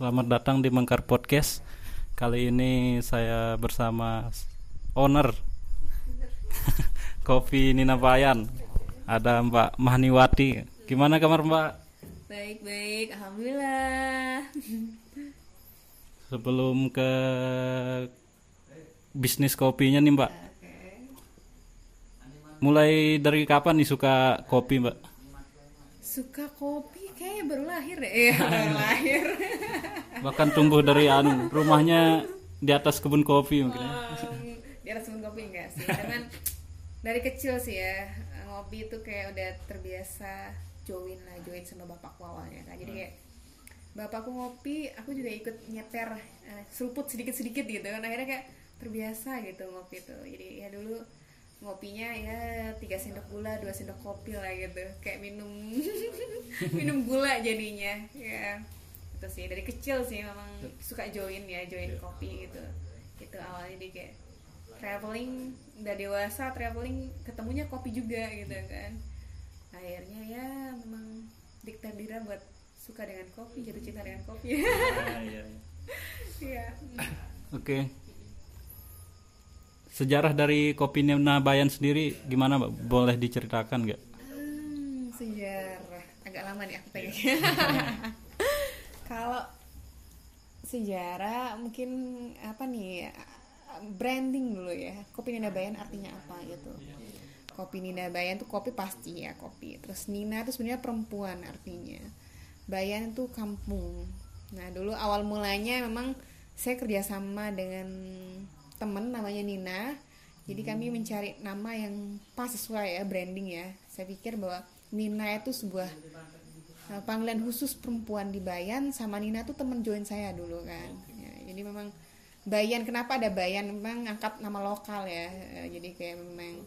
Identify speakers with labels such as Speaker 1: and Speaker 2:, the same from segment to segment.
Speaker 1: Selamat datang di Mengkar Podcast. Kali ini saya bersama owner Kopi Nina Bayan. Ada Mbak Mahniwati. Gimana kabar Mbak?
Speaker 2: Baik baik, alhamdulillah.
Speaker 1: Sebelum ke bisnis kopinya nih Mbak. Mulai dari kapan nih suka kopi Mbak?
Speaker 2: Suka kopi kayak baru lahir deh. Iya, baru lahir.
Speaker 1: Bahkan tumbuh dari anu rumahnya di atas kebun kopi mungkin. ya.
Speaker 2: Um, di atas kebun kopi enggak sih, cuman dari kecil sih ya ngopi itu kayak udah terbiasa join lah, join sama bapakku awalnya kan. Jadi kayak bapakku ngopi, aku juga ikut nyeter eh, seruput sedikit-sedikit gitu kan. Akhirnya kayak terbiasa gitu ngopi tuh. Jadi ya dulu ngopinya ya tiga sendok gula dua sendok kopi lah gitu kayak minum minum gula jadinya ya itu sih dari kecil sih memang suka join ya join kopi gitu itu awalnya di kayak traveling udah dewasa traveling ketemunya kopi juga gitu kan akhirnya ya memang diktadira buat suka dengan kopi jatuh cinta dengan kopi Iya.
Speaker 1: Oke. Sejarah dari kopi Nina Bayan sendiri gimana Mbak? Boleh diceritakan nggak?
Speaker 2: Hmm, sejarah agak lama nih aku pengen. Kalau sejarah mungkin apa nih branding dulu ya. Kopi Nina Bayan artinya apa gitu. Kopi Nina Bayan tuh kopi pasti ya kopi. Terus Nina itu sebenarnya perempuan artinya. Bayan itu kampung. Nah dulu awal mulanya memang saya kerjasama dengan temen namanya Nina. Jadi kami mencari nama yang pas sesuai ya branding ya. Saya pikir bahwa Nina itu sebuah uh, panggilan khusus perempuan di Bayan sama Nina tuh temen join saya dulu kan. Ya, jadi memang Bayan kenapa ada Bayan? Memang angkat nama lokal ya. Eh, Jadi kayak memang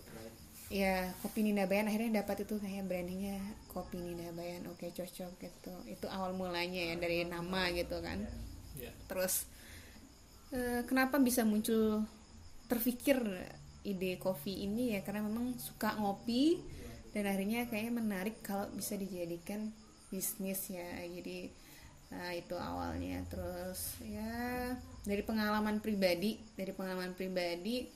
Speaker 2: ya kopi Nina Bayan. Akhirnya dapat itu kayak brandingnya kopi Nina Bayan. Oke cocok gitu. Itu awal mulanya ya dari nama gitu kan. Terus eh, kenapa bisa muncul terfikir ide kopi ini ya? Karena memang suka ngopi dan akhirnya kayaknya menarik kalau bisa dijadikan bisnis ya jadi nah, itu awalnya. Terus ya dari pengalaman pribadi dari pengalaman pribadi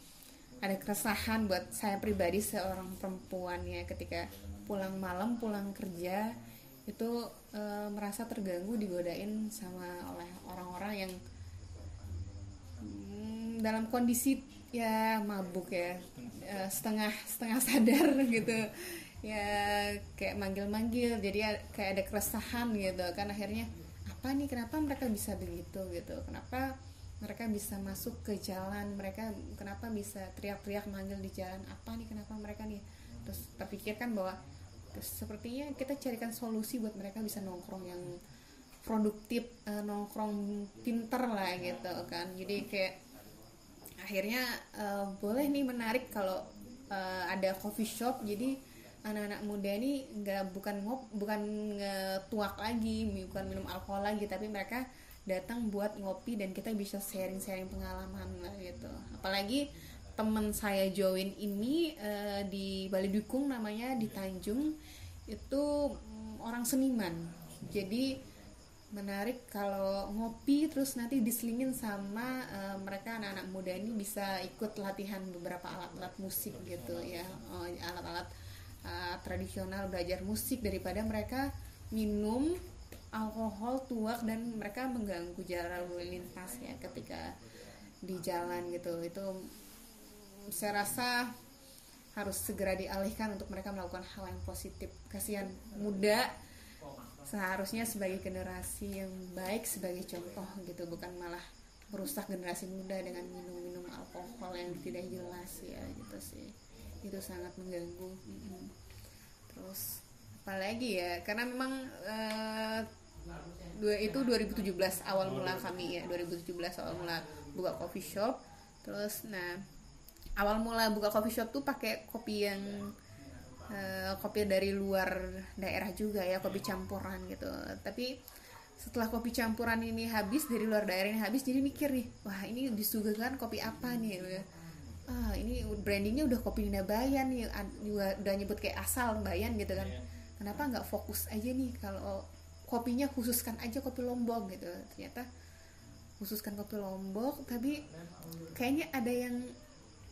Speaker 2: ada keresahan buat saya pribadi seorang perempuan ya. Ketika pulang malam pulang kerja itu eh, merasa terganggu digodain sama oleh orang-orang yang mm, dalam kondisi ya mabuk ya. Eh, setengah setengah sadar gitu ya kayak manggil-manggil jadi a- kayak ada keresahan gitu. Kan akhirnya apa nih kenapa mereka bisa begitu? gitu. Kenapa mereka bisa masuk ke jalan? Mereka kenapa bisa teriak-teriak manggil di jalan? Apa nih kenapa mereka nih? Terus terpikirkan bahwa terus sepertinya kita carikan solusi buat mereka bisa nongkrong yang produktif eh, nongkrong pinter lah gitu kan. Jadi kayak akhirnya eh, boleh nih menarik kalau eh, ada coffee shop. Jadi anak-anak muda ini nggak bukan ngop bukan ngetuak lagi bukan minum alkohol lagi tapi mereka datang buat ngopi dan kita bisa sharing-sharing pengalaman lah gitu. Apalagi teman saya join ini eh, di Bali Dukung namanya di Tanjung itu mm, orang seniman. Jadi menarik kalau ngopi terus nanti diselingin sama eh, mereka anak-anak muda ini bisa ikut latihan beberapa alat-alat musik gitu ya. Oh, eh, tradisional belajar musik daripada mereka minum alkohol tuak dan mereka mengganggu jalan lalu lintas ya ketika di jalan gitu. Itu saya rasa harus segera dialihkan untuk mereka melakukan hal yang positif. Kasihan muda seharusnya sebagai generasi yang baik sebagai contoh gitu bukan malah merusak generasi muda dengan minum-minum alkohol yang tidak jelas ya gitu sih itu sangat mengganggu. Mm-mm. terus apalagi ya karena memang eh, dua itu 2017 awal mula kami ya 2017 awal mula buka coffee shop. Terus nah awal mula buka coffee shop tuh pakai kopi yang eh, kopi dari luar daerah juga ya kopi campuran gitu. Tapi setelah kopi campuran ini habis dari luar daerah ini habis jadi mikir nih wah ini disuguhkan kopi apa nih ah ini brandingnya udah kopi Nina Bayan nih juga udah nyebut kayak asal Bayan gitu kan. Kenapa nggak fokus aja nih kalau kopinya khususkan aja kopi lombok gitu. Ternyata khususkan kopi lombok tapi kayaknya ada yang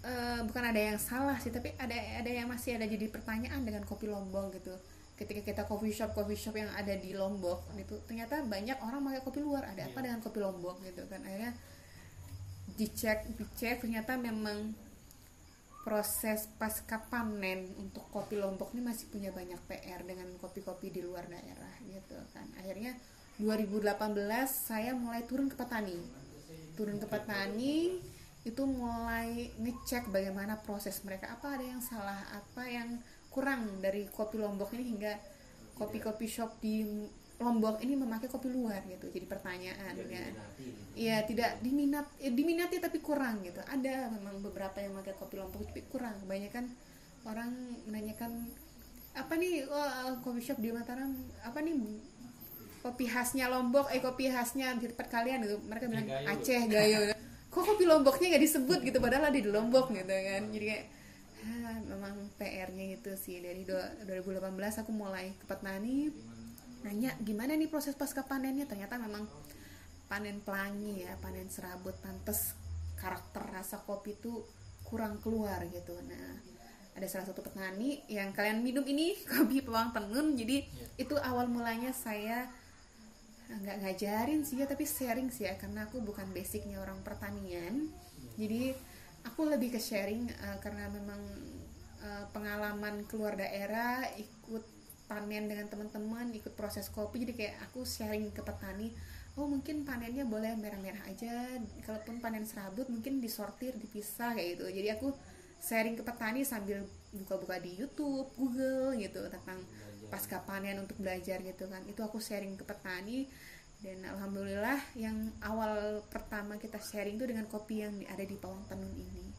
Speaker 2: uh, bukan ada yang salah sih tapi ada ada yang masih ada jadi pertanyaan dengan kopi lombok gitu. Ketika kita coffee shop coffee shop yang ada di lombok itu ternyata banyak orang pakai kopi luar. Ada apa dengan kopi lombok gitu kan? Akhirnya dicek dicek ternyata memang proses pasca panen untuk kopi lombok ini masih punya banyak PR dengan kopi-kopi di luar daerah gitu kan. Akhirnya 2018 saya mulai turun ke petani. Turun ke petani itu mulai ngecek bagaimana proses mereka. Apa ada yang salah apa yang kurang dari kopi lombok ini hingga kopi-kopi shop di Lombok ini memakai kopi luar gitu jadi pertanyaan kan. iya tidak diminat ya, diminati tapi kurang gitu. Ada memang beberapa yang memakai kopi Lombok tapi kurang. Kebanyakan orang menanyakan apa nih oh, kopi shop di Mataram? Apa nih kopi khasnya Lombok? Eh kopi khasnya di tempat kalian? Gitu. Mereka bilang Aceh Gayo. Kok kopi Lomboknya nggak disebut gitu? Padahal ada di Lombok gitu kan. Jadi kayak ah, memang PR-nya itu sih. Dari 2018 aku mulai ke petani nanya gimana nih proses pasca panennya ternyata memang panen pelangi ya panen serabut pantes karakter rasa kopi itu kurang keluar gitu nah ada salah satu petani yang kalian minum ini kopi peluang tenun jadi yeah. itu awal mulanya saya nggak ngajarin sih ya tapi sharing sih ya karena aku bukan basicnya orang pertanian yeah. jadi aku lebih ke sharing uh, karena memang uh, pengalaman keluar daerah ikut panen dengan teman-teman ikut proses kopi. Jadi kayak aku sharing ke petani oh mungkin panennya boleh merah-merah aja. Kalaupun panen serabut mungkin disortir dipisah kayak gitu. Jadi aku sharing ke petani sambil buka-buka di YouTube Google gitu tentang pasca panen untuk belajar gitu kan. Itu aku sharing ke petani. Dan alhamdulillah yang awal pertama kita sharing itu dengan kopi yang ada di Pawang Tenun ini.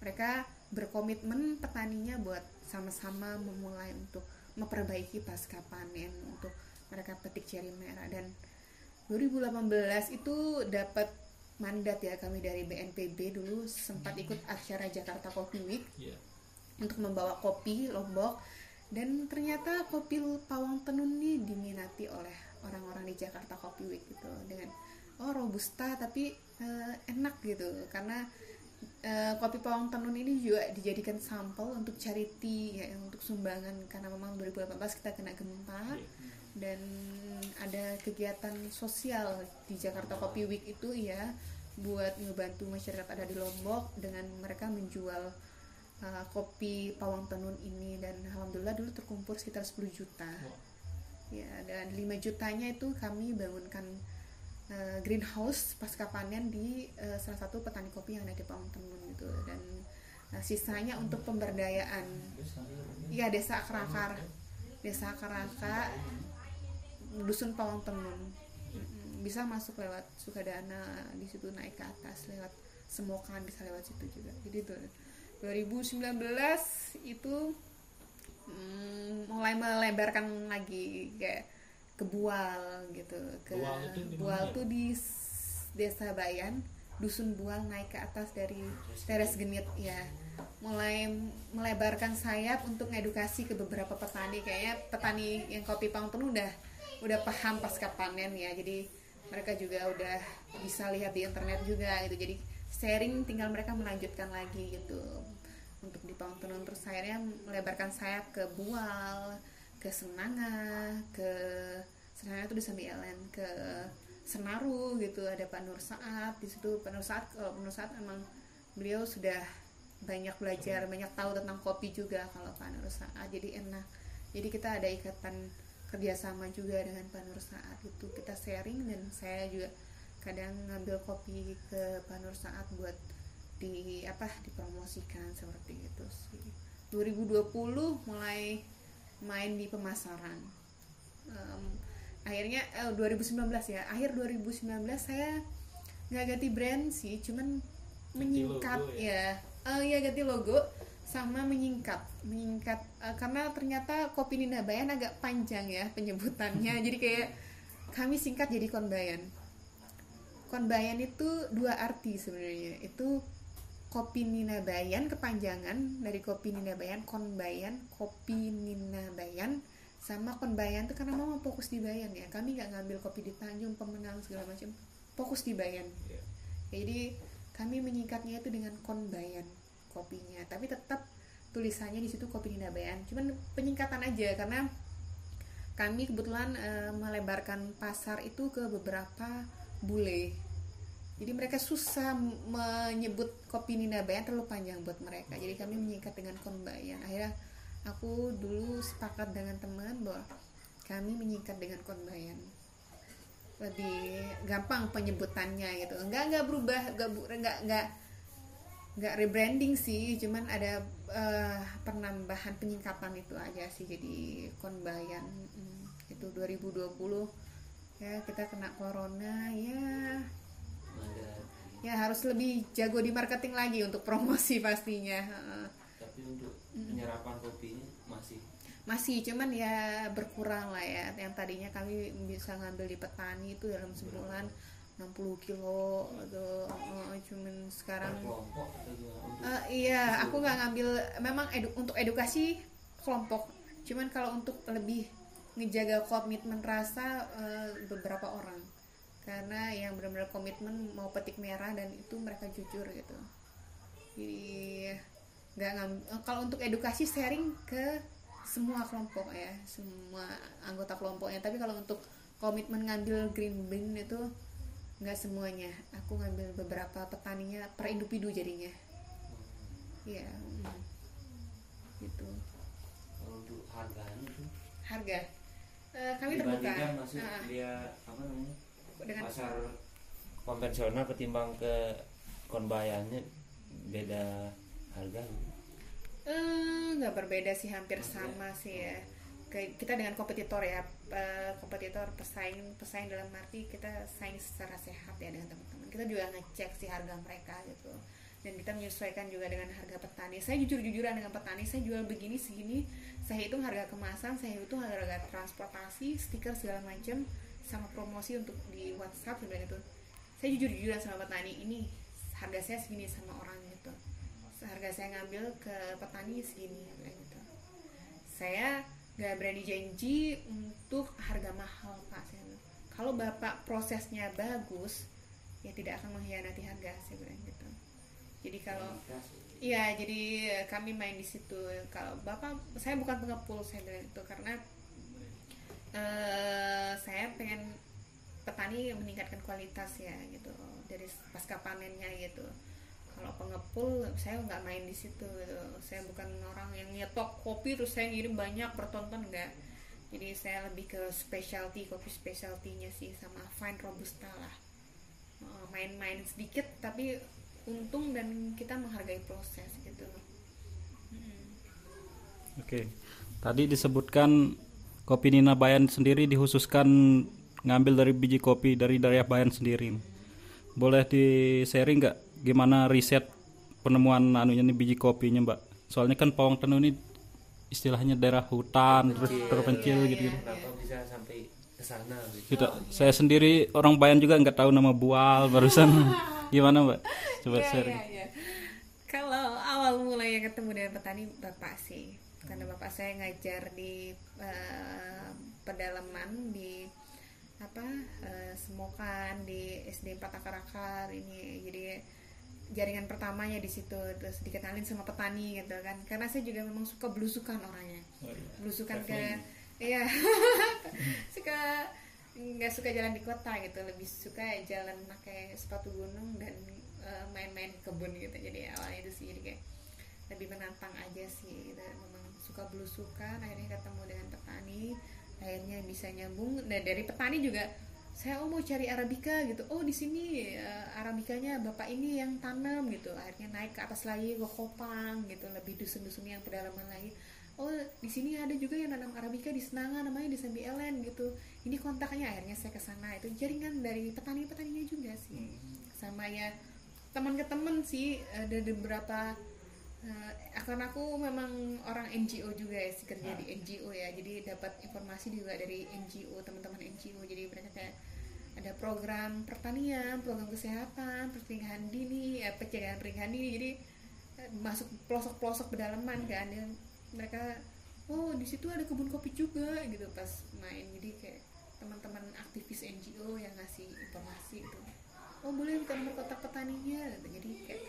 Speaker 2: Mereka berkomitmen petaninya buat sama-sama memulai untuk memperbaiki pasca panen untuk mereka petik ceri merah. Dan 2018 itu dapat mandat ya kami dari BNPB dulu sempat ikut acara Jakarta Coffee Week yeah. untuk membawa kopi Lombok. Dan ternyata kopi Pawang Tenun ini diminati oleh orang-orang di Jakarta Coffee Week gitu. Dengan oh robusta tapi uh, enak gitu. Karena uh, kopi pawang tenun ini juga dijadikan sampel untuk charity ya untuk sumbangan karena memang 2018 kita kena gempa iya. dan ada kegiatan sosial di Jakarta Kopi Week itu ya buat ngebantu masyarakat ada di Lombok dengan mereka menjual uh, kopi pawang tenun ini dan alhamdulillah dulu terkumpul sekitar 10 juta. Ya, dan 5 jutanya itu kami bangunkan uh, greenhouse pasca panen di uh, salah satu petani kopi yang ada di Pawang Tenun gitu. Dan uh, sisanya untuk pemberdayaan. Iya desa Kerakar desa Keraka dusun Pawang Tenun bisa masuk lewat Sukadana di situ naik ke atas lewat Semokan bisa lewat situ juga. Jadi tuh 2019 itu mm, mulai melebarkan lagi kayak ke Bual gitu ke Bual, tuh di desa Bayan dusun Bual naik ke atas dari teres genit ya. Mulai melebarkan sayap untuk edukasi ke beberapa petani kayaknya petani yang kopi pang penuh udah udah paham pasca panen ya jadi mereka juga udah bisa lihat di internet juga gitu jadi sharing tinggal mereka melanjutkan lagi gitu untuk di Pawang Tenun terus akhirnya melebarkan sayap ke Bual ke Senanga ke Senanga itu di Sambielen ke Senaru gitu ada Pak Nur Saat di situ Pak Nur Saat kalau Pak Nur Saat emang beliau sudah banyak belajar banyak tahu tentang kopi juga kalau Pak Nur Saat jadi enak. Jadi kita ada ikatan kerjasama juga dengan Pak Nur Saat itu kita sharing dan saya juga kadang ngambil kopi ke Pak Nur Saat buat di apa dipromosikan seperti itu sih. 2020 mulai main di pemasaran. Um, akhirnya eh, 2019 ya. Akhir 2019 saya nggak ganti brand sih cuman menyingkat logo, ya? ya. Uh, ya ganti logo sama menyingkat menyingkat uh, karena ternyata kopi Nina Bayan agak panjang ya penyebutannya. Jadi kayak kami singkat jadi konbayan konbayan itu dua arti sebenarnya. Itu kopi Nina Bayan kepanjangan dari kopi Nina Bayan konbayan kopi Nina Bayan sama konbayan tuh karena mama fokus di Bayan ya. Kami nggak ngambil kopi di Tanjung pemenang segala macam fokus di Bayan.
Speaker 3: Iya.
Speaker 2: jadi kami menyingkatnya itu dengan konbayan kopinya. Tapi tetap tulisannya di situ kopi Nina Bayan cuman penyingkatan aja karena kami kebetulan eh, melebarkan pasar itu ke beberapa bule jadi mereka susah menyebut kopi Nina Bayan terlalu panjang buat mereka. Jadi kami menyingkat dengan konbayan akhirnya aku dulu sepakat dengan teman bahwa kami menyingkat dengan konbayan lebih gampang penyebutannya gitu. Enggak enggak berubah enggak enggak enggak enggak rebranding sih. Cuman ada eh, penambahan penyingkatan itu aja sih. Jadi konbayan Mm, itu 2020 ya kita kena corona ya ya harus lebih jago di marketing lagi untuk promosi pastinya.
Speaker 3: Tapi untuk penyerapan kopinya masih?
Speaker 2: Masih cuman ya berkurang lah ya. Yang tadinya kami bisa ngambil di petani itu dalam sebulan 60 kilo atau eh, cuman sekarang Eh, iya aku nggak ngambil. Memang edu- untuk edukasi kelompok. Cuman kalau untuk lebih ngejaga komitmen rasa eh, beberapa orang karena yang benar-benar komitmen mau petik merah dan itu mereka jujur gitu. Jadi nggak eh, kalau untuk edukasi sharing ke semua kelompok ya semua anggota kelompoknya. Tapi kalau untuk komitmen ngambil green bean itu nggak semuanya. Aku ngambil beberapa petaninya per individu jadinya. Iya, mm. gitu.
Speaker 3: kalau untuk harganya
Speaker 2: Harga? Eh, kami terbuka.
Speaker 3: dibandingkan maksud
Speaker 2: Ah,
Speaker 3: dia apa namanya
Speaker 2: dengan
Speaker 3: pasar konvensional ketimbang ke konbayannya beda harga
Speaker 2: eh, nggak berbeda sih, hampir
Speaker 3: Oke.
Speaker 2: sama sih ya. Kayak kita dengan kompetitor ya, eh, kompetitor pesaing pesaing dalam arti kita saing secara sehat ya dengan teman-teman. Kita juga ngecek sih harga mereka gitu. Dan kita menyesuaikan juga dengan harga petani. Saya jujur-jujuran dengan petani, saya jual begini segini, saya hitung harga kemasan, saya hitung harga transportasi, stiker segala macam, sama promosi untuk di WhatsApp saya bilang gitu. Saya jujur-jujuran sama petani ini harga saya segini sama orang gitu. Harga saya ngambil ke petani segini gitu. Saya nggak berani janji untuk harga mahal pak. Saya. Kalau bapak prosesnya bagus, ya tidak akan mengkhianati harga saya bilang gitu. Jadi kalau Iya, jadi kami main di situ. Kalau bapak, saya bukan pengepul saya bilang itu karena eh saya pengen petani meningkatkan kualitas ya gitu dari pasca panennya gitu. Kalau pengepul saya nggak main di situ. Gitu. Saya bukan orang yang nyetok kopi terus saya ngirim banyak bertonton enggak. Jadi saya lebih ke specialty kopi specialty-nya sih sama fine robusta lah. Eh, Main-main sedikit tapi untung dan kita menghargai proses gitu. Mm.
Speaker 1: Oke. Tadi disebutkan kopi Nina Bayan sendiri dikhususkan ngambil dari biji kopi dari daerah Bayan sendiri. Boleh di sharing nggak gimana riset penemuan anunya nih biji kopinya, Mbak? Soalnya kan Pawang Tenu ini istilahnya daerah hutan terus terpencil
Speaker 2: Iya,
Speaker 1: gitu.
Speaker 3: kenapa bisa sampai ke sana gitu
Speaker 1: Gitu. Saya sendiri orang Bayan juga nggak tahu nama bual barusan. Gimana, Mbak? Coba
Speaker 2: Iya,
Speaker 1: sharing.
Speaker 2: iya, iya. Kalau awal mulai ketemu dengan petani bapak sih, karena bapak saya ngajar di eh, pedalaman di apa eh, Semokan di SD 4 Akar-Akar ini. Jadi jaringan pertamanya di situ terus dikenalin sama petani gitu kan. Karena saya juga memang suka belusukan orangnya. Belusukan ke iya. Suka nggak suka jalan di kota gitu. Lebih suka jalan pakai sepatu gunung dan eh, main-main ke kebun gitu. Jadi awalnya itu sih jadi kayak lebih menantang aja sih gitu. memang suka belusukan akhirnya ketemu dengan petani akhirnya bisa nyambung. Nah dari petani juga saya oh mau cari arabica gitu. Oh di sini eh, arabikanya bapak ini yang tanam gitu. Akhirnya naik ke atas lagi ke kopang gitu. Lebih dusun-dusun yang pedalaman lagi. Oh di sini ada juga yang nanam arabica di Senangan namanya di Sambi Elen gitu. Ini kontaknya. Akhirnya saya ke sana. Itu jaringan dari petani-petaninya juga sih. Sama ya teman ke teman sih ada beberapa eh, karena aku memang orang NGO juga ya sih kerja di NGO ya. Jadi dapat informasi juga dari NGO teman-teman NGO jadi mereka kayak ada program pertanian program kesehatan pernikahan dini eh, pencegahan pernikahan dini. Jadi eh, masuk pelosok-pelosok pedalaman kan. Dan mereka oh di situ ada kebun kopi juga gitu pas main. Jadi kayak teman-teman aktivis NGO yang ngasih informasi itu oh boleh minta nomor kontak petaninya gitu. jadi kayak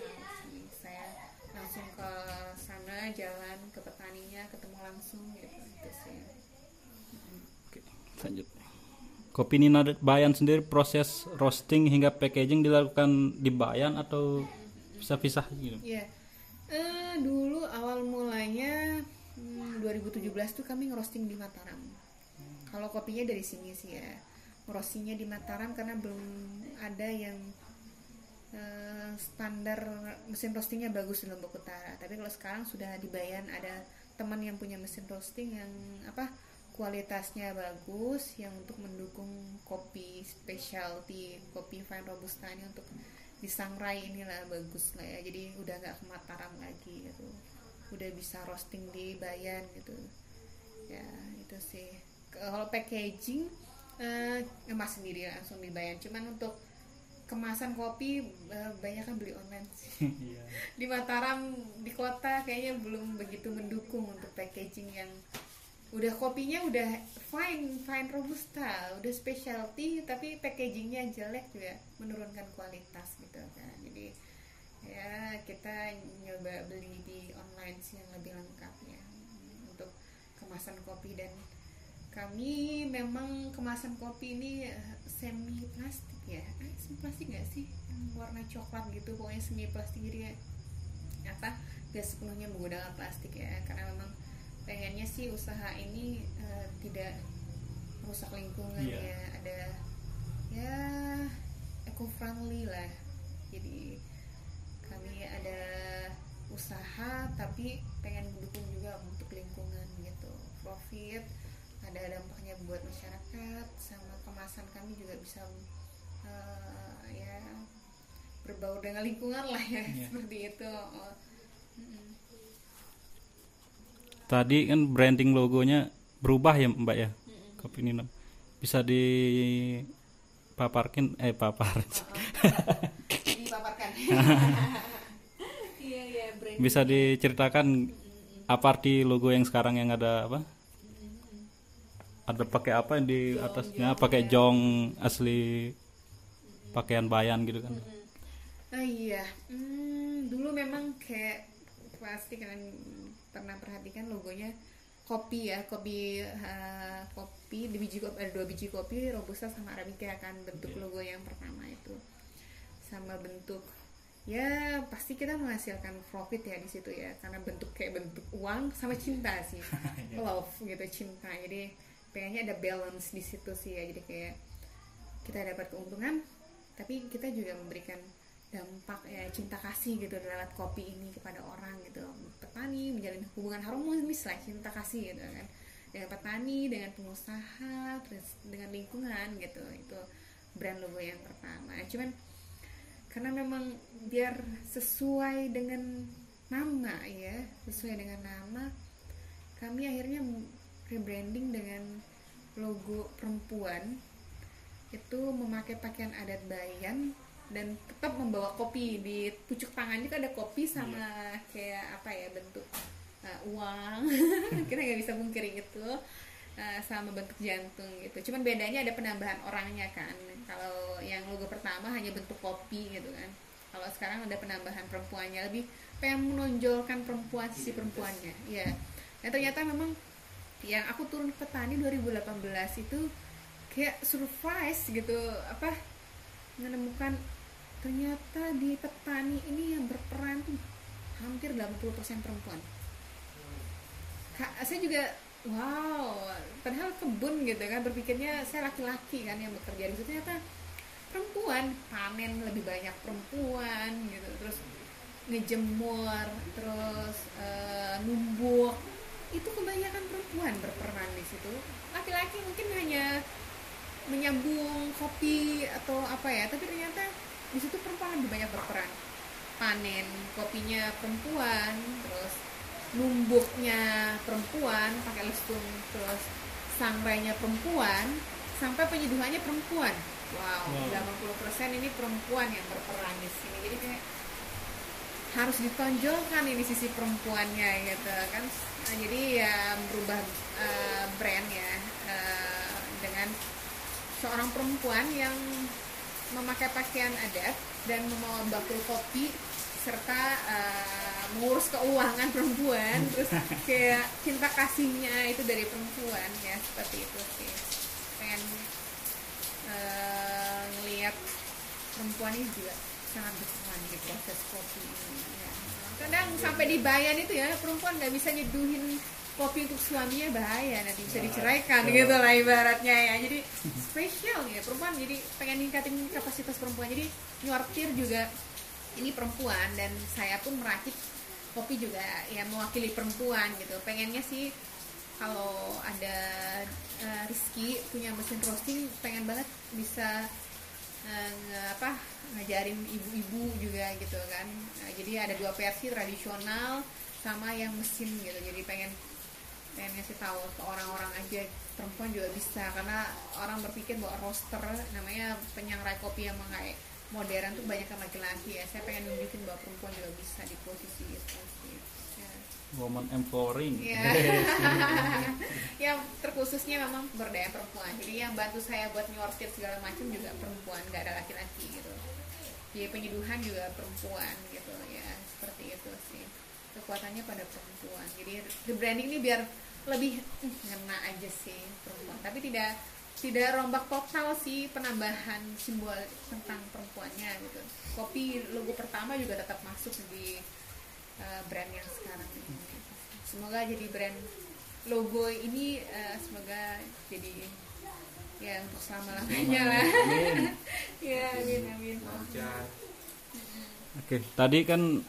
Speaker 2: langsung ke sana jalan ke petaninya ketemu langsung gitu itu sih
Speaker 1: Oke, lanjut. Kopi Nina Bayan sendiri proses roasting hingga packaging dilakukan di Bayan atau pisah-pisah gitu?
Speaker 2: Iya. Eh, dulu awal mulanya hmm, 2017 tuh kami ngerosting di Mataram. Kalau kopinya dari sini sih ya. Ngerostingnya di Mataram karena belum ada yang eh, standar mesin roastingnya bagus di Lombok Utara. Tapi kalau sekarang sudah di Bayan ada teman yang punya mesin roasting yang apa kualitasnya bagus yang untuk mendukung kopi specialty kopi fine robusta ini untuk di Sangrai inilah bagus lah ya. Jadi udah nggak ke Mataram lagi gitu. Udah bisa roasting di Bayan gitu. Ya itu sih. Kalau packaging eh, ngemas sendiri langsung di Bayan. Cuman untuk kemasan kopi eh, banyak kan beli online sih
Speaker 1: Iya.
Speaker 2: di Mataram di kota kayaknya belum begitu mendukung untuk packaging yang udah kopinya udah fine fine robusta udah specialty tapi packagingnya jelek juga menurunkan kualitas gitu kan jadi ya kita nyoba beli di online sih yang lebih lengkap ya untuk kemasan kopi dan kami memang kemasan kopi ini eh, semi plastik ya. Eh, semi plastik nggak sih? Yang warna coklat gitu pokoknya semi plastik jadi ya, apa gak sepenuhnya menggunakan plastik ya. Karena memang pengennya sih usaha ini eh, tidak merusak lingkungan
Speaker 1: Iya.
Speaker 2: ya. Ada ya eco friendly lah. Jadi kami ada usaha tapi pengen mendukung juga untuk lingkungan gitu. Profit ada dampaknya buat masyarakat sama kemasan kami juga bisa eh, ya berbaur dengan lingkungan lah ya
Speaker 1: Iya.
Speaker 2: seperti itu Oh, mm-mm.
Speaker 1: Tadi kan branding logonya berubah ya Mbak ya? Kopi Nina. Bisa dipaparkin eh papar.
Speaker 2: dipaparkan iya iya
Speaker 1: Bisa diceritakan apa arti logo yang sekarang yang ada apa? Ada pakai apa yang di atasnya? Pakai jong asli pakaian bayan gitu kan?
Speaker 2: Oh iya, hmm, dulu memang kayak pasti kalian pernah perhatikan logonya? Kopi ya, kopi eh, kopi di biji kopi ada dua biji kopi robusta sama arabica kan bentuk logo yang pertama itu. Sama bentuk ya pasti kita menghasilkan profit ya di situ ya karena bentuk kayak bentuk uang sama cinta sih. Love gitu cinta. Jadi pengennya ada balance di situ sih ya. Jadi kayak kita dapat keuntungan tapi kita juga memberikan dampak ya cinta kasih gitu lewat kopi ini kepada orang gitu. Petani menjalin hubungan harmonis lah cinta kasih gitu kan. Dengan petani dengan pengusaha terus dengan lingkungan gitu. Itu brand logo yang pertama. Cuman karena memang biar sesuai dengan nama ya sesuai dengan nama kami akhirnya rebranding dengan logo perempuan itu memakai pakaian adat Bayan dan tetap membawa kopi. Di pucuk tangannya kan ada kopi sama kayak apa ya bentuk uh, uang. Kita nggak bisa mungkiri itu uh, sama bentuk jantung gitu. Cuman bedanya ada penambahan orangnya kan. Kalau yang logo pertama hanya bentuk kopi gitu kan. Kalau sekarang ada penambahan perempuannya. Lebih pengen menonjolkan perempuan sisi perempuannya. Ya dan ternyata memang yang aku turun ke petani 2018 itu kayak surprise gitu apa menemukan ternyata di petani ini yang berperan tuh hampir 80% perempuan. Kak, saya juga wow padahal kebun gitu kan berpikirnya saya laki-laki kan yang bekerja di situ ternyata perempuan panen lebih banyak perempuan gitu terus ngejemur terus eh, numbuk itu kebanyakan perempuan berperan di situ. Laki-laki mungkin hanya menyambung kopi atau apa ya tapi ternyata di situ perempuan lebih banyak berperan. Panen kopinya perempuan terus numbuknya perempuan pakai lestung terus sangrainya perempuan sampai penyeduhannya perempuan. Wow,
Speaker 1: Wow.
Speaker 2: 80% ini perempuan yang berperan di sini. Jadi kayak harus ditonjolkan ini sisi perempuannya gitu kan Nah, jadi ya merubah eh, brand ya eh, dengan seorang perempuan yang memakai pakaian adat dan membawa bakul kopi serta eh, mengurus keuangan perempuan. Terus kayak cinta kasihnya itu dari perempuan ya seperti itu sih. Pengen eh, ngelihat perempuan ini juga sangat berperan di proses kopi ini ya. kadang sampai di bayan itu ya perempuan nggak bisa nyeduhin kopi untuk suaminya bahaya nanti bisa diceraikan gitu lah ibaratnya ya. Jadi spesial ya perempuan jadi pengen ningkatin kapasitas perempuan. Jadi nyortir juga ini perempuan dan saya pun merakit kopi juga ya mewakili perempuan gitu. Pengennya sih kalau ada eh, Rizky punya mesin roasting pengen banget bisa nge- apa ngajarin ibu-ibu juga gitu kan. Nah, jadi ada dua versi tradisional sama yang mesin gitu. Jadi pengen pengen ngasih tahu ke orang-orang aja perempuan juga bisa. Karena orang berpikir bahwa roaster namanya penyangrai kopi yang kayak modern tuh banyak laki-laki ya. Saya pengen nunjukin bahwa perempuan juga bisa di posisi itu sih. Ya.
Speaker 1: woman empowering
Speaker 2: Ya. yang terkhususnya memang berdaya perempuan. Jadi yang bantu saya buat nyortir segala macam juga perempuan, nggak ada laki-laki gitu. Jadi penyeduhan juga perempuan gitu ya, seperti itu sih. Kekuatannya pada perempuan. Jadi rebranding ini biar lebih "Hmm, ngena aja sih perempuan. Tapi tidak tidak rombak total sih penambahan simbol tentang perempuannya gitu. Kopi logo pertama juga tetap masuk di uh, brand yang sekarang ini. Semoga jadi brand logo ini uh, semoga jadi ya untuk selama lamanya lah. ya amin amin.
Speaker 1: Oke, tadi kan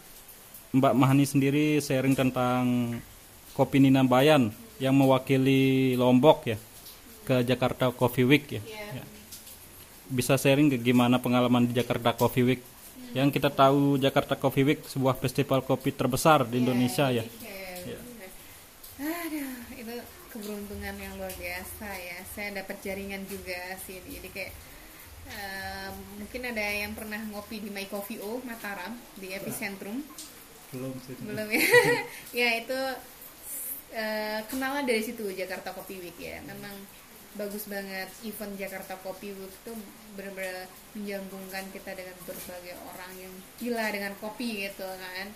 Speaker 1: Mbak Mahani sendiri sharing tentang kopi Nina Bayan yang mewakili Lombok ya ke Jakarta Coffee Week ya.
Speaker 2: Ya.
Speaker 1: Ya. Bisa sharing ke gimana pengalaman di Jakarta Coffee Week? Yang kita tahu Jakarta Coffee Week sebuah festival kopi terbesar di Indonesia ya.
Speaker 2: Iya, benar. Aduh, itu keberuntungan yang luar biasa ya. Saya dapat jaringan juga sih. Jadi kayak eh, mungkin ada yang pernah ngopi di My Coffee O Mataram di epicentrum.
Speaker 1: Belum sih.
Speaker 2: belum ya ya itu eh, kenalan dari situ Jakarta Coffee Week ya memang bagus banget. Event Jakarta Coffee Week itu benar-benar menjambungkan kita dengan berbagai orang yang gila dengan kopi gitu kan.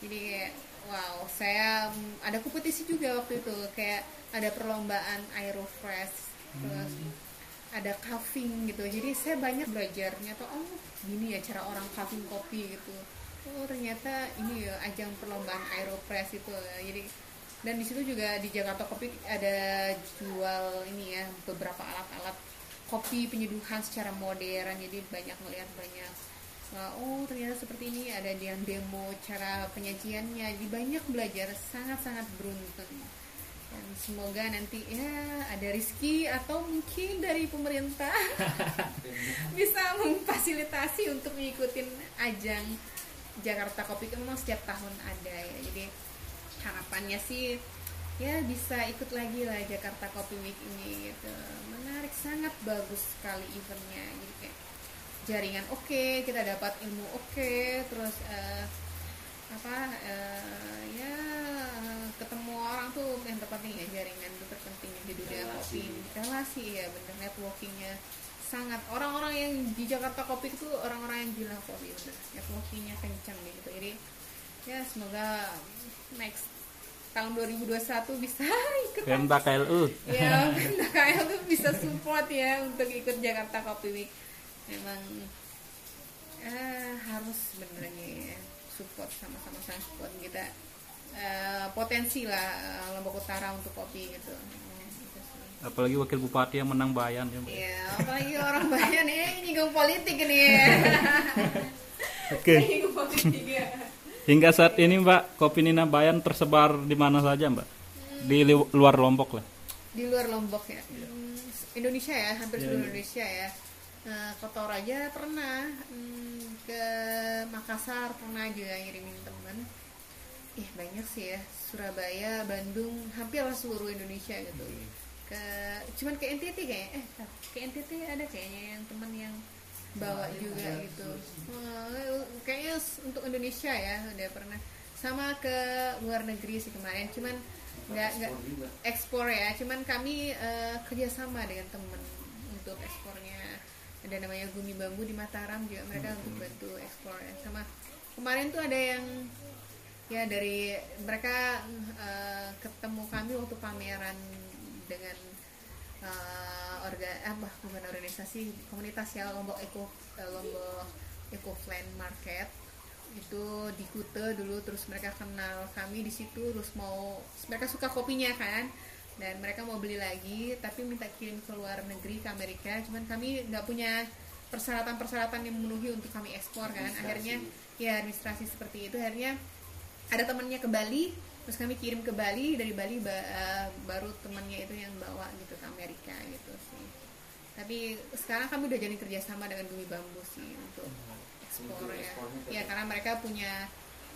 Speaker 2: Jadi kayak wow saya ada kompetisi juga waktu itu kayak ada perlombaan aerofresh terus ada carving gitu. Jadi saya banyak belajar ternyata oh gini ya cara orang carving kopi gitu. Oh ternyata ini ya ajang perlombaan aeropress itu. Jadi dan di situ juga di Jakarta Kopi ada jual ini ya beberapa alat-alat kopi penyeduhan secara modern. Jadi banyak melihat banyak oh ternyata seperti ini. Ada yang demo cara penyajiannya. Jadi banyak belajar sangat-sangat beruntung. Dan semoga nanti ya ada Rizky atau mungkin dari pemerintah bisa memfasilitasi untuk mengikuti ajang Jakarta Kopi memang setiap tahun ada ya. Jadi harapannya sih ya bisa ikut lagi lah Jakarta Kopi Week ini gitu. Menarik sangat bagus sekali eventnya. Jadi kayak jaringan oke kita dapat ilmu oke terus eh, apa eh, ya ketemu orang tuh yang terpenting ya jaringan itu terpenting di dunia kopi. Relasi ya bener networkingnya sangat. Orang-orang yang di Jakarta Kopi itu orang-orang yang gila kopi bener. Networkingnya kencang gitu ya semoga next tahun 2021 bisa ikut
Speaker 1: Pemda KLU.
Speaker 2: ya KL tuh bisa support ya untuk ikut Jakarta Coffee Week memang eh, harus sebenarnya ya, support sama-sama sama support kita Eh, potensi lah eh, Lombok Utara untuk kopi gitu.
Speaker 1: Apalagi wakil bupati yang menang Bayan ya.
Speaker 2: Ya apalagi orang banyak nih nyinggung politik ini ya
Speaker 1: Oke.
Speaker 2: ya
Speaker 1: Hingga saat ini Mbak, kopi Nina Bayan tersebar di mana saja Mbak? Di li- luar Lombok lah.
Speaker 2: di luar Lombok ya? Hmm, Indonesia ya hampir
Speaker 1: Iya,
Speaker 2: seluruh
Speaker 1: iya.
Speaker 2: Indonesia ya. Nah, ke Toraja pernah Hmm, ke Makassar pernah juga ngirimin temen. Ih banyak sih ya. Surabaya Bandung hampir lah seluruh Indonesia gitu. Ke cuman ke NTT kayaknya. Eh ke NTT ada kayaknya yang temen yang bawa juga gitu. Eh, kayaknya untuk Indonesia ya udah pernah. Sama ke luar negeri sih kemarin cuman nggak nggak
Speaker 3: Ekspor
Speaker 2: ya cuman kami eh, kerjasama dengan temen untuk ekspornya. Ada namanya Gumi Bambu di Mataram juga mereka untuk bantu ekspor ya. Sama kemarin tuh ada yang ya dari mereka eh, ketemu kami waktu pameran dengan eh, orga apa bukan organisasi komunitas ya Lombok Eco eh, Lombok Eco Plan Market. Itu di Kute dulu terus mereka kenal kami di situ terus mau mereka suka kopinya kan dan mereka mau beli lagi tapi minta kirim ke luar negeri ke Amerika. Cuman kami nggak punya persyaratan-persyaratan yang memenuhi untuk kami ekspor kan. Akhirnya ya administrasi seperti itu. Akhirnya ada temannya ke Bali terus kami kirim ke Bali dari Bali ba- eh, baru temannya itu yang bawa gitu ke Amerika gitu sih. Tapi sekarang kami udah jadi kerjasama dengan Gumi Bambu sih untuk ekspor
Speaker 3: Untuk
Speaker 2: ya. ya karena mereka punya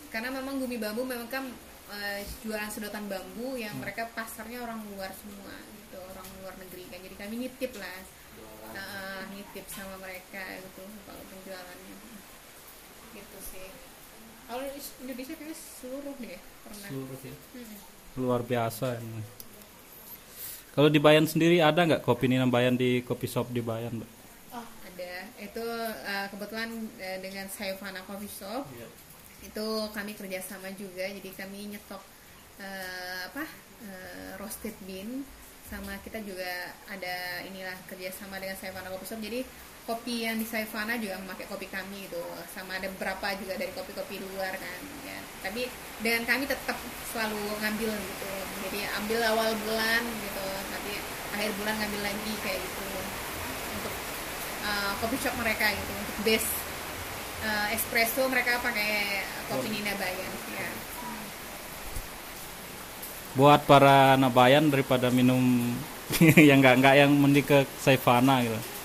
Speaker 2: karena memang Gumi Bambu memang kan eh, jualan sedotan bambu yang mereka pasarnya orang luar semua gitu orang luar negeri kan. Jadi kami nitip lah. Nah, nitip sama mereka gitu kalau penjualannya. Gitu sih. Kalau Indonesia kayaknya seluruh deh pernah
Speaker 1: Seluruh ya.
Speaker 2: Hmm.
Speaker 1: luar biasa ini. Kalau di Bayan sendiri ada nggak kopi Nina Bayan di kopi shop di Bayan? Mbak?
Speaker 2: oh ada itu eh, kebetulan eh, dengan Sayufana Coffee Shop itu kami kerjasama juga jadi kami nyetok eh, apa eh, roasted bean sama kita juga ada inilah kerjasama dengan Saifana Coffee Shop jadi kopi yang di Saifana juga memakai kopi kami gitu. Sama ada beberapa juga dari kopi-kopi luar kan ya. Tapi dengan kami tetap selalu ngambil gitu. Jadi ambil awal bulan gitu nanti akhir bulan ngambil lagi kayak gitu. Untuk uh, coffee shop mereka gitu untuk base uh, espresso mereka pakai kopi Nina Bayan ya.
Speaker 1: Buat para anak Bayan daripada minum yang nggak nggak yang mending ke Saifana gitu.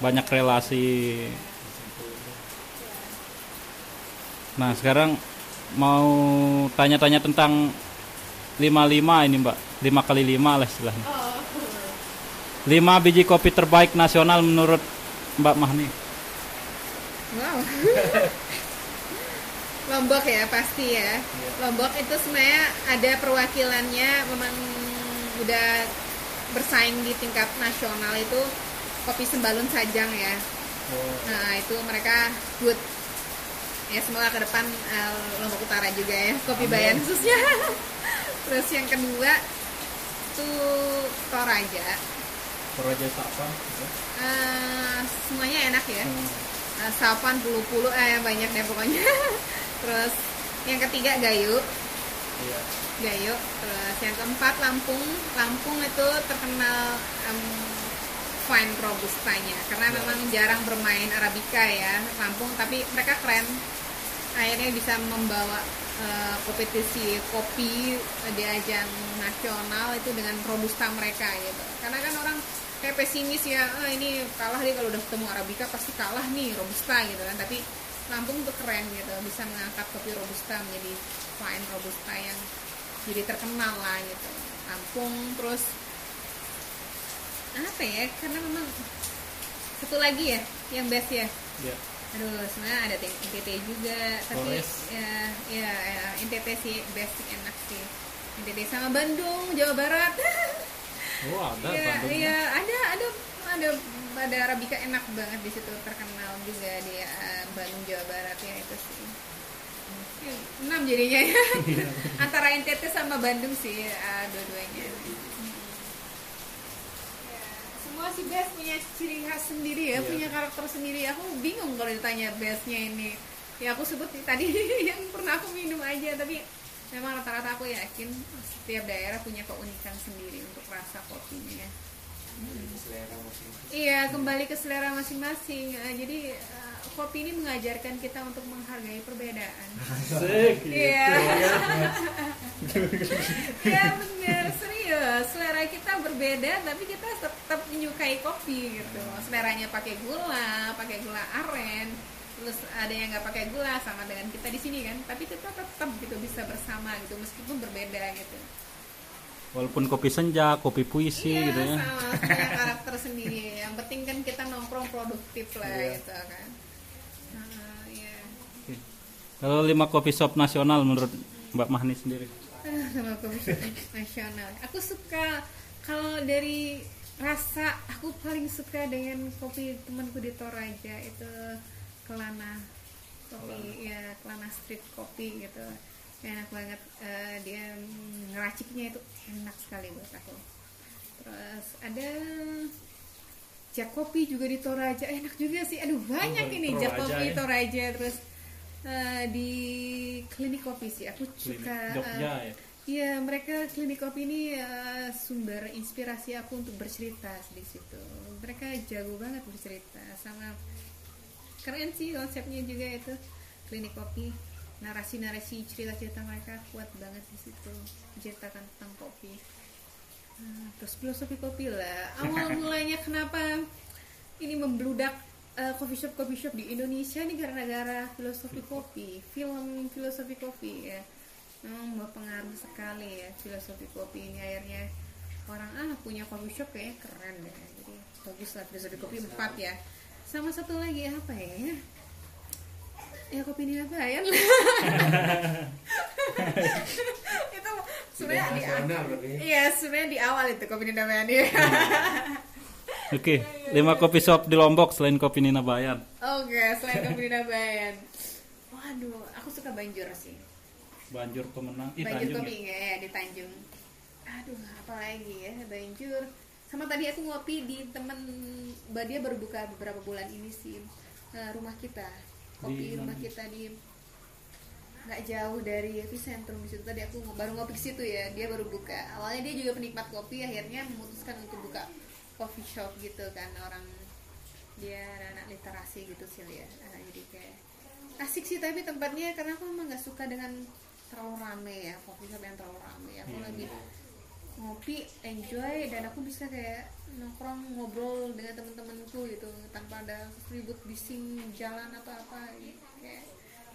Speaker 2: Ya.
Speaker 1: Banyak relasi. Nah sekarang mau tanya-tanya tentang 55 ini mbak. 5 kali 5 lah istilahnya.
Speaker 2: Oh
Speaker 1: 5 biji kopi terbaik nasional menurut Mbak Mahni.
Speaker 2: Wow. Lombok ya pasti ya. Lombok itu sebenarnya ada perwakilannya memang udah bersaing di tingkat nasional itu kopi sembalun sajang ya. Nah itu mereka good. Ya semoga ke depan eh, Lombok Utara juga ya kopi bayan khususnya. Terus yang kedua itu Toraja.
Speaker 1: Toraja Sapa
Speaker 2: Eh, semuanya enak ya. Eh, Sapan pulu-pulu eh banyak deh pokoknya. Terus yang ketiga Gayo.
Speaker 1: Iya.
Speaker 2: Gayo. Terus yang keempat Lampung. Lampung itu terkenal em, fine robustanya. Karena memang jarang bermain arabica ya Lampung tapi mereka keren. Akhirnya bisa membawa eh, kompetisi kopi di ajang nasional itu dengan robusta mereka gitu. Karena kan orang kayak pesimis ya ah, ini kalah nih kalau udah ketemu arabica pasti kalah nih robusta gitu kan. Tapi Lampung tuh keren gitu bisa mengangkat kopi robusta menjadi fine robusta yang jadi terkenal lah gitu. Lampung terus apa ya karena memang satu lagi ya yang best ya
Speaker 1: Iya.
Speaker 2: aduh sebenarnya ada NTT juga tapi ya ya ya, NTT sih best sih enak sih NTT sama Bandung Jawa Barat
Speaker 1: Oh ada
Speaker 2: Iya,
Speaker 1: Bandung.
Speaker 2: iya, ada ada ada ada Arabica enak banget di situ terkenal juga di eh, Bandung Jawa Barat ya itu sih. Ya, enam jadinya ya. Antara NTT sama Bandung sih eh, dua-duanya. Ya, semua sih best punya ciri khas sendiri ya,
Speaker 1: Iya.
Speaker 2: punya karakter sendiri. Aku bingung kalau ditanya bestnya ini. Ya aku sebut tadi yang pernah aku minum aja, tapi memang rata-rata aku yakin setiap daerah punya keunikan sendiri untuk rasa kopinya.
Speaker 3: Masing-masing.
Speaker 2: Iya, kembali ke selera masing-masing. Eh, jadi eh, kopi ini mengajarkan kita untuk menghargai perbedaan.
Speaker 1: Asik, gitu.
Speaker 2: Iya. ya benar, serius. Selera kita berbeda, tapi kita tetap menyukai kopi gitu. Seleranya pakai gula, pakai gula aren. Terus ada yang nggak pakai gula sama dengan kita di sini kan, tapi kita tetap gitu bisa bersama gitu meskipun berbeda gitu.
Speaker 1: Walaupun kopi senja, kopi puisi
Speaker 2: Iya,
Speaker 1: gitu ya.
Speaker 2: sama punya karakter sendiri. Yang penting kan kita nongkrong produktif lah
Speaker 3: Iya.
Speaker 2: gitu kan iya.
Speaker 1: Kalau lima coffee shop nasional menurut Mbak Mahni sendiri.
Speaker 2: Sama kopi shop nasional. Aku suka kalau dari rasa aku paling suka dengan kopi temanku di Toraja itu Kelana kopi. Ya Kelana street kopi gitu. Enak banget. Eh, dia ngeraciknya itu enak sekali buat aku. Terus ada Jak Kopi juga di Toraja. Enak juga sih. Aduh banyak ini
Speaker 1: Toraja
Speaker 2: Jak Kopi
Speaker 1: ya.
Speaker 2: Toraja. Terus eh, di klinik kopi sih aku suka
Speaker 1: Jogja
Speaker 2: eh,
Speaker 1: ya.
Speaker 2: Iya, mereka klinik kopi ini eh, sumber inspirasi aku untuk bercerita di situ. Mereka jago banget bercerita, sama keren sih konsepnya juga itu klinik kopi. Narasi-narasi cerita-cerita mereka kuat banget di situ, menceritakan tentang kopi. Terus filosofi kopi lah. Awal mulanya kenapa ini membludak eh, coffee shop coffee shop di Indonesia ini gara-gara filosofi kopi, film filosofi kopi ya. Memang berpengaruh sekali ya filosofi kopi ini akhirnya orang ah punya coffee shop kayaknya keren deh. Jadi bagus lah filosofi kopi empat ya. Sama satu lagi apa ya? Ya kopi Nina Bayan itu sebenarnya di
Speaker 3: berarti.
Speaker 2: Iya, sebenarnya di awal itu kopi Bayan ya.
Speaker 1: Oke, lima coffee shop di Lombok selain kopi Nina Bayan.
Speaker 2: Oke, selain kopi Nina Bayan. Waduh, aku suka Banjur sih.
Speaker 1: Banjur pemenang. Ih,
Speaker 2: Banjur
Speaker 1: Tanjung
Speaker 2: kopi
Speaker 1: ya.
Speaker 2: ya. di Tanjung. Aduh, apa lagi ya Banjur. Sama tadi aku ngopi di temen dia baru buka beberapa bulan ini sih eh, rumah kita. Kopi
Speaker 1: Di
Speaker 2: rumah
Speaker 1: mana?
Speaker 2: kita di nggak jauh dari epicentrum di situ tadi aku baru ngopi situ ya dia baru buka awalnya dia juga penikmat kopi akhirnya memutuskan untuk buka coffee shop gitu kan orang dia anak literasi gitu sih ya Ah, jadi kayak asik sih tapi tempatnya karena aku memang nggak suka dengan terlalu rame ya coffee shop yang terlalu rame aku
Speaker 1: Iya.
Speaker 2: lagi ngopi enjoy dan aku bisa kayak nongkrong ngobrol dengan teman-temanku gitu tanpa ada ribut bising jalan atau apa gitu. kayak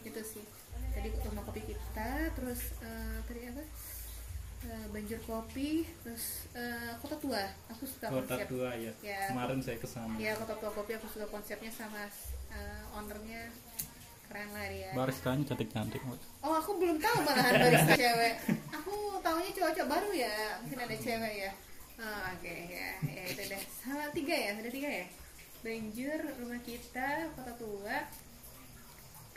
Speaker 2: gitu sih tadi rumah kopi kita terus eh, tadi apa Eh, banjir kopi terus eh, kota tua aku suka
Speaker 1: Kota
Speaker 2: konsep
Speaker 1: tua ya.
Speaker 2: Ya.
Speaker 1: Kemarin saya ke sana.
Speaker 2: ya kota tua kopi aku suka konsepnya sama eh, ownernya keren lah dia
Speaker 1: Baristanya cantik-cantik.
Speaker 2: Oh aku belum tahu malahan barista cewek. Aku taunya cowok-cowok baru ya. Mungkin ada cewek ya. Oh, Oke ya, ya itu deh. Sama tiga ya, ada tiga ya. Banjur rumah kita kota tua.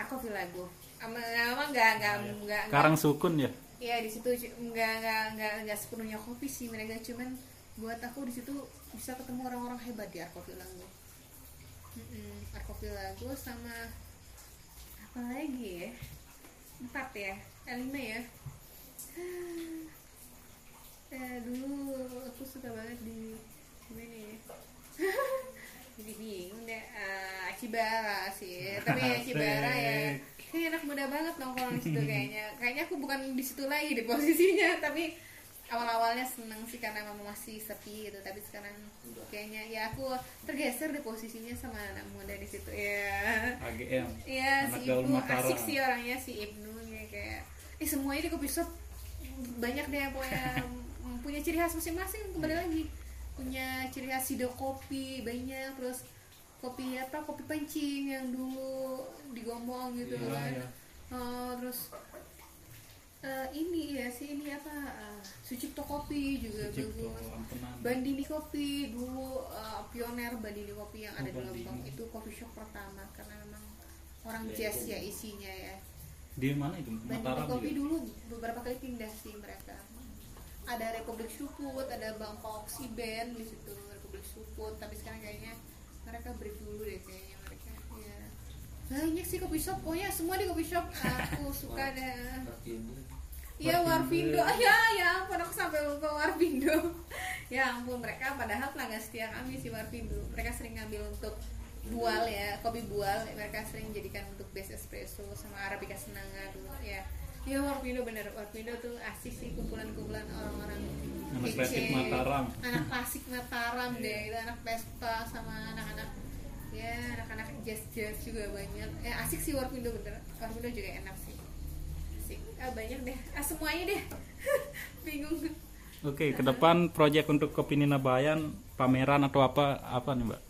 Speaker 2: Aku Vilago. Ama ama nggak nggak nggak nggak.
Speaker 1: Karang Sukun ya.
Speaker 2: Ya di situ nggak nggak nggak nggak sepenuhnya kopi sih mereka cuman buat aku di situ bisa ketemu orang-orang hebat di Arko Vilago. Mm-mm, Arko Vilago sama apa lagi ya? Empat ya? Eh, lima ya? Eh, dulu aku suka banget di gimana ya? Jadi bingung deh Eh, Acibara sih. Tapi Acibara ya kayak anak muda banget nongkrong di situ kayaknya. Kayaknya aku bukan di situ lagi di posisinya. Tapi awal-awalnya seneng sih karena memang masih sepi gitu. Tapi sekarang kayaknya ya aku tergeser di posisinya sama anak muda di situ. Ya
Speaker 1: AGM.
Speaker 2: Iya
Speaker 1: Anak
Speaker 2: si Ibnu.
Speaker 1: Mataram.
Speaker 2: asik sih orangnya si Ibnu ya kayak eh semuanya di kopi shop. Banyak deh yang punya punya ciri khas masing-masing. Kembali lagi. Punya ciri khas sido kopi banyak. Terus kopi apa kopi pancing yang dulu digombong gitu
Speaker 1: Iya,
Speaker 2: kan
Speaker 1: iya.
Speaker 2: Oh, terus eh, ini ya sih ini apa eh, Sucipto kopi juga
Speaker 1: Sucipto,
Speaker 2: bagus. Bandini Kopi dulu uh, pioner Bandini Kopi yang ada
Speaker 1: Oh,
Speaker 2: di. Lombok itu coffee shop pertama karena memang orang
Speaker 1: Ya,
Speaker 2: jazz
Speaker 1: itu.
Speaker 2: ya isinya ya.
Speaker 1: Di mana itu?
Speaker 2: Bandini
Speaker 1: Mataram
Speaker 2: Kopi
Speaker 1: juga.
Speaker 2: dulu beberapa kali pindah sih mereka. Ada Republik Suput, ada Bangkok Siben di situ Republik Suput, tapi sekarang kayaknya mereka break dulu deh kayaknya mereka. Ya. Banyak sih kopi shop, pokoknya semua di kopi shop aku suka deh. Iya Warpindo, ah, ya ya ampun aku sampai lupa Warpindo. ya ampun mereka padahal pelanggan setia kami si Warpindo. Mereka sering ngambil untuk bual ya, kopi bual. Mereka sering jadikan untuk base espresso sama arabica senanga dulu ya. Iya Warpindo bener, Warpindo tuh asik sih kumpulan-kumpulan orang-orang
Speaker 1: Anak klasik Mataram.
Speaker 2: anak klasik Mataram deh, itu anak Vespa sama anak-anak ya anak-anak jazz jazz juga banyak. Eh asik sih Warpindo bener, Warpindo juga enak sih asik ah, banyak deh ah semuanya deh bingung
Speaker 1: Oke, ke depan proyek untuk Kopi Nina Bayan pameran atau apa apa nih, Mbak?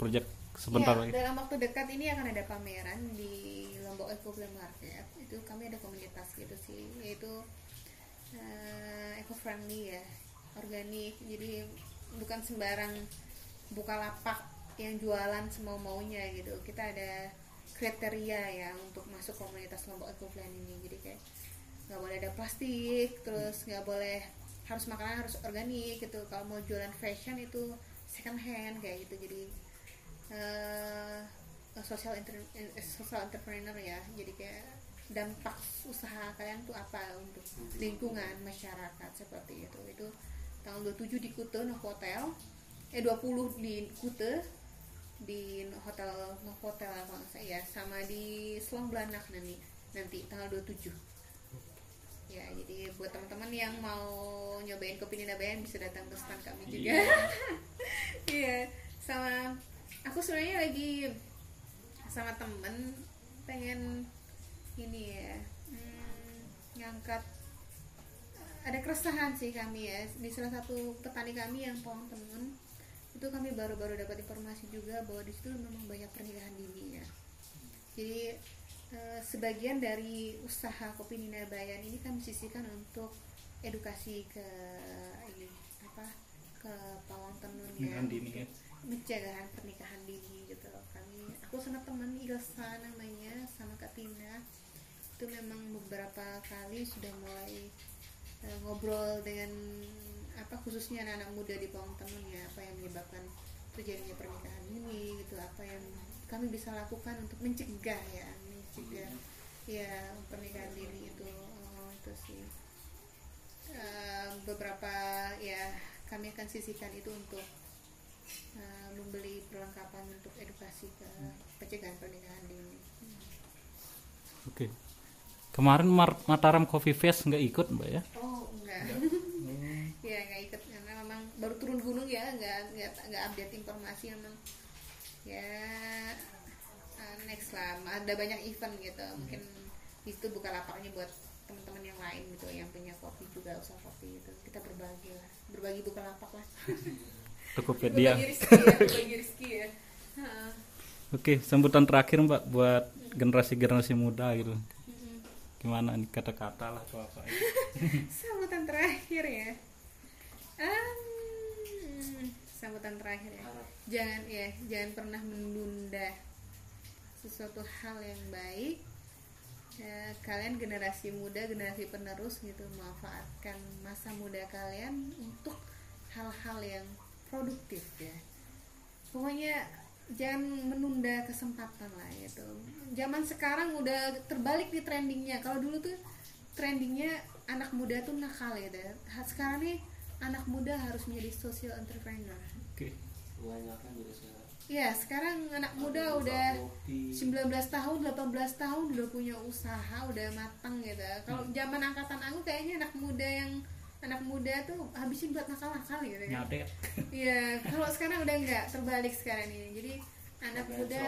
Speaker 1: Proyek sebentar
Speaker 2: Ya,
Speaker 1: lagi.
Speaker 2: dalam waktu dekat ini akan ada pameran di Lombok Eco Market. Itu kami ada komunitas gitu sih, yaitu eh, eco friendly ya, organik. Jadi bukan sembarang buka lapak yang jualan semau maunya gitu. Kita ada kriteria ya untuk masuk komunitas Lombok Eco Flea ini. Jadi kayak nggak boleh ada plastik, terus nggak boleh harus makanan harus organik gitu. Kalau mau jualan fashion itu second hand kayak gitu. Jadi eh social eh, social entrepreneur ya jadi kayak dampak usaha kalian tuh apa untuk lingkungan masyarakat seperti itu. Itu tanggal 27 di Kute Novotel eh 20 di Kute di hotel Novotel kalau nggak salah. Ya sama di Selong Blanak nanti nanti tanggal 27 ya jadi buat teman-teman yang mau nyobain kopi Nina Bayan bisa datang ke stand kami juga. Iya sama aku sebenarnya lagi sama temen pengen ini ya. Hmm, ngangkat. Ada keresahan sih kami ya. Di salah satu petani kami yang pohon temen itu kami baru-baru dapat informasi juga bahwa di situ memang banyak pernikahan dini ya. Jadi eh, sebagian dari usaha kopi Nina Bayan ini kami sisihkan untuk edukasi ke ini apa ke pawang tenun ya.
Speaker 1: Pernikahan dini ya.
Speaker 2: pencegahan pernikahan dini gitu kami aku sama teman Ilsa namanya sama Kak Tina itu memang beberapa kali sudah mulai eh, ngobrol dengan apa khususnya anak-anak muda di Pawang Tenun ya apa yang menyebabkan terjadinya pernikahan dini gitu apa yang kami bisa lakukan untuk mencegah ya mencegah ya pernikahan dini itu oh, itu sih Eh, beberapa ya kami akan sisihkan itu untuk uh, membeli perlengkapan untuk edukasi ke pencegahan pernikahan dini.
Speaker 1: Oke. Kemarin Mar- Mataram Coffee Fest nggak ikut mbak ya?
Speaker 2: Oh enggak, ya nggak ikut karena memang baru turun gunung ya, nggak nggak nggak update informasi memang. Ya uh, next lah, ada banyak event gitu, mungkin itu buka lapaknya buat teman-teman yang lain gitu yang punya kopi juga usaha kopi itu kita berbagi lah, berbagi buka lapak lah.
Speaker 1: Tokopedia.
Speaker 2: Berbagi rezeki ya, berbagi rezeki ya. Ha.
Speaker 1: Oke, sambutan terakhir mbak buat generasi-generasi muda gitu. Gimana nih kata-kata lah atau apa? ya?
Speaker 2: sambutan terakhir ya Um, sambutan terakhir ya jangan ya jangan pernah menunda sesuatu hal yang baik Ya, kalian generasi muda generasi penerus gitu manfaatkan masa muda kalian untuk hal-hal yang produktif ya pokoknya jangan menunda kesempatan lah gitu zaman sekarang udah terbalik nih trendingnya. Kalau dulu tuh trendingnya anak muda tuh nakal ya Ha- sekarang nih anak muda harus menjadi social entrepreneur.
Speaker 1: Oke.
Speaker 3: sekarang
Speaker 2: ya sekarang anak muda udah
Speaker 3: kopi
Speaker 2: 19 tahun 18 tahun udah punya usaha udah matang gitu. Kalau zaman angkatan aku kayaknya anak muda yang anak muda tuh habisin buat nakal-nakal gitu kan
Speaker 1: Nyadet.
Speaker 2: Iya, kalau sekarang udah nggak terbalik sekarang ini. Jadi anak
Speaker 3: Ada
Speaker 2: muda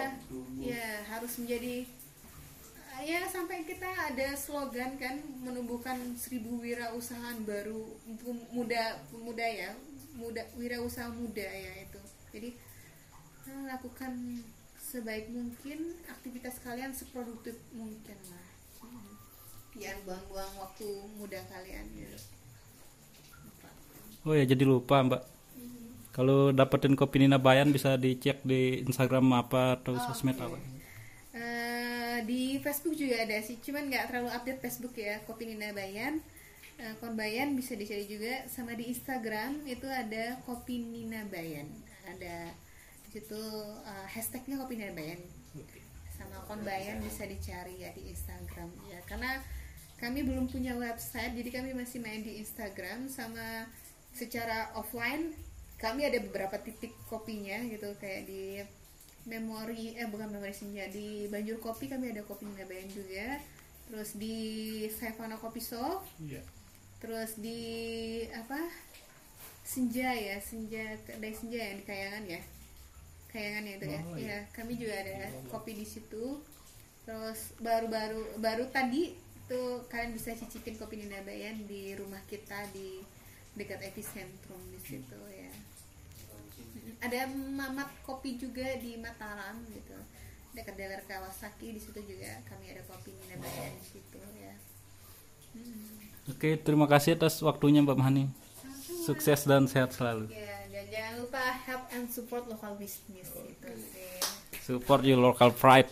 Speaker 2: ya harus menjadi ya sampai kita ada slogan kan menumbuhkan seribu wirausahaan baru muda pemuda ya muda wirausaha muda ya itu jadi eh, lakukan sebaik mungkin aktivitas kalian seproduktif mungkin lah Hmm. jangan buang-buang waktu muda kalian gitu
Speaker 1: Oh ya jadi lupa mbak. Kalau dapetin kopi Nina Bayan bisa dicek di Instagram apa atau sosmed apa.
Speaker 2: Eh, di Facebook juga ada sih, cuman nggak terlalu update Facebook ya. Kopi Nina Bayan, Eh, Kon Bayan bisa dicari juga. Sama di Instagram itu ada Kopi Nina Bayan. Ada di situ eh, hashtagnya Kopi Nina Bayan. Sama Kon Bayan bisa dicari ya di Instagram ya. Karena kami belum punya website, jadi kami masih main di Instagram sama secara offline. Kami ada beberapa titik kopinya gitu kayak di memori eh bukan memori senja di Banjur Kopi kami ada kopi Nina Bayan juga terus di Savana Kopi Shop
Speaker 1: Iya.
Speaker 2: terus di apa Senja ya Senja kedai Senja yang di Kayangan ya Kayangan ya itu ya
Speaker 1: Oh,
Speaker 2: Iya,
Speaker 1: iya.
Speaker 2: kami juga ada kopi di situ terus baru-baru baru tadi tuh kalian bisa cicipin kopi Nina Bayan di rumah kita di dekat epicentrum di situ ya ada mamat kopi juga di Mataram gitu dekat daerah Kawasaki di situ juga kami ada kopi Nina Bayan di situ ya Hmm.
Speaker 1: Oke, terima kasih atas waktunya Mbak Mahani. Sukses dan sehat selalu.
Speaker 2: ya dan jangan lupa help and support local business gitu sih
Speaker 1: Support your local pride.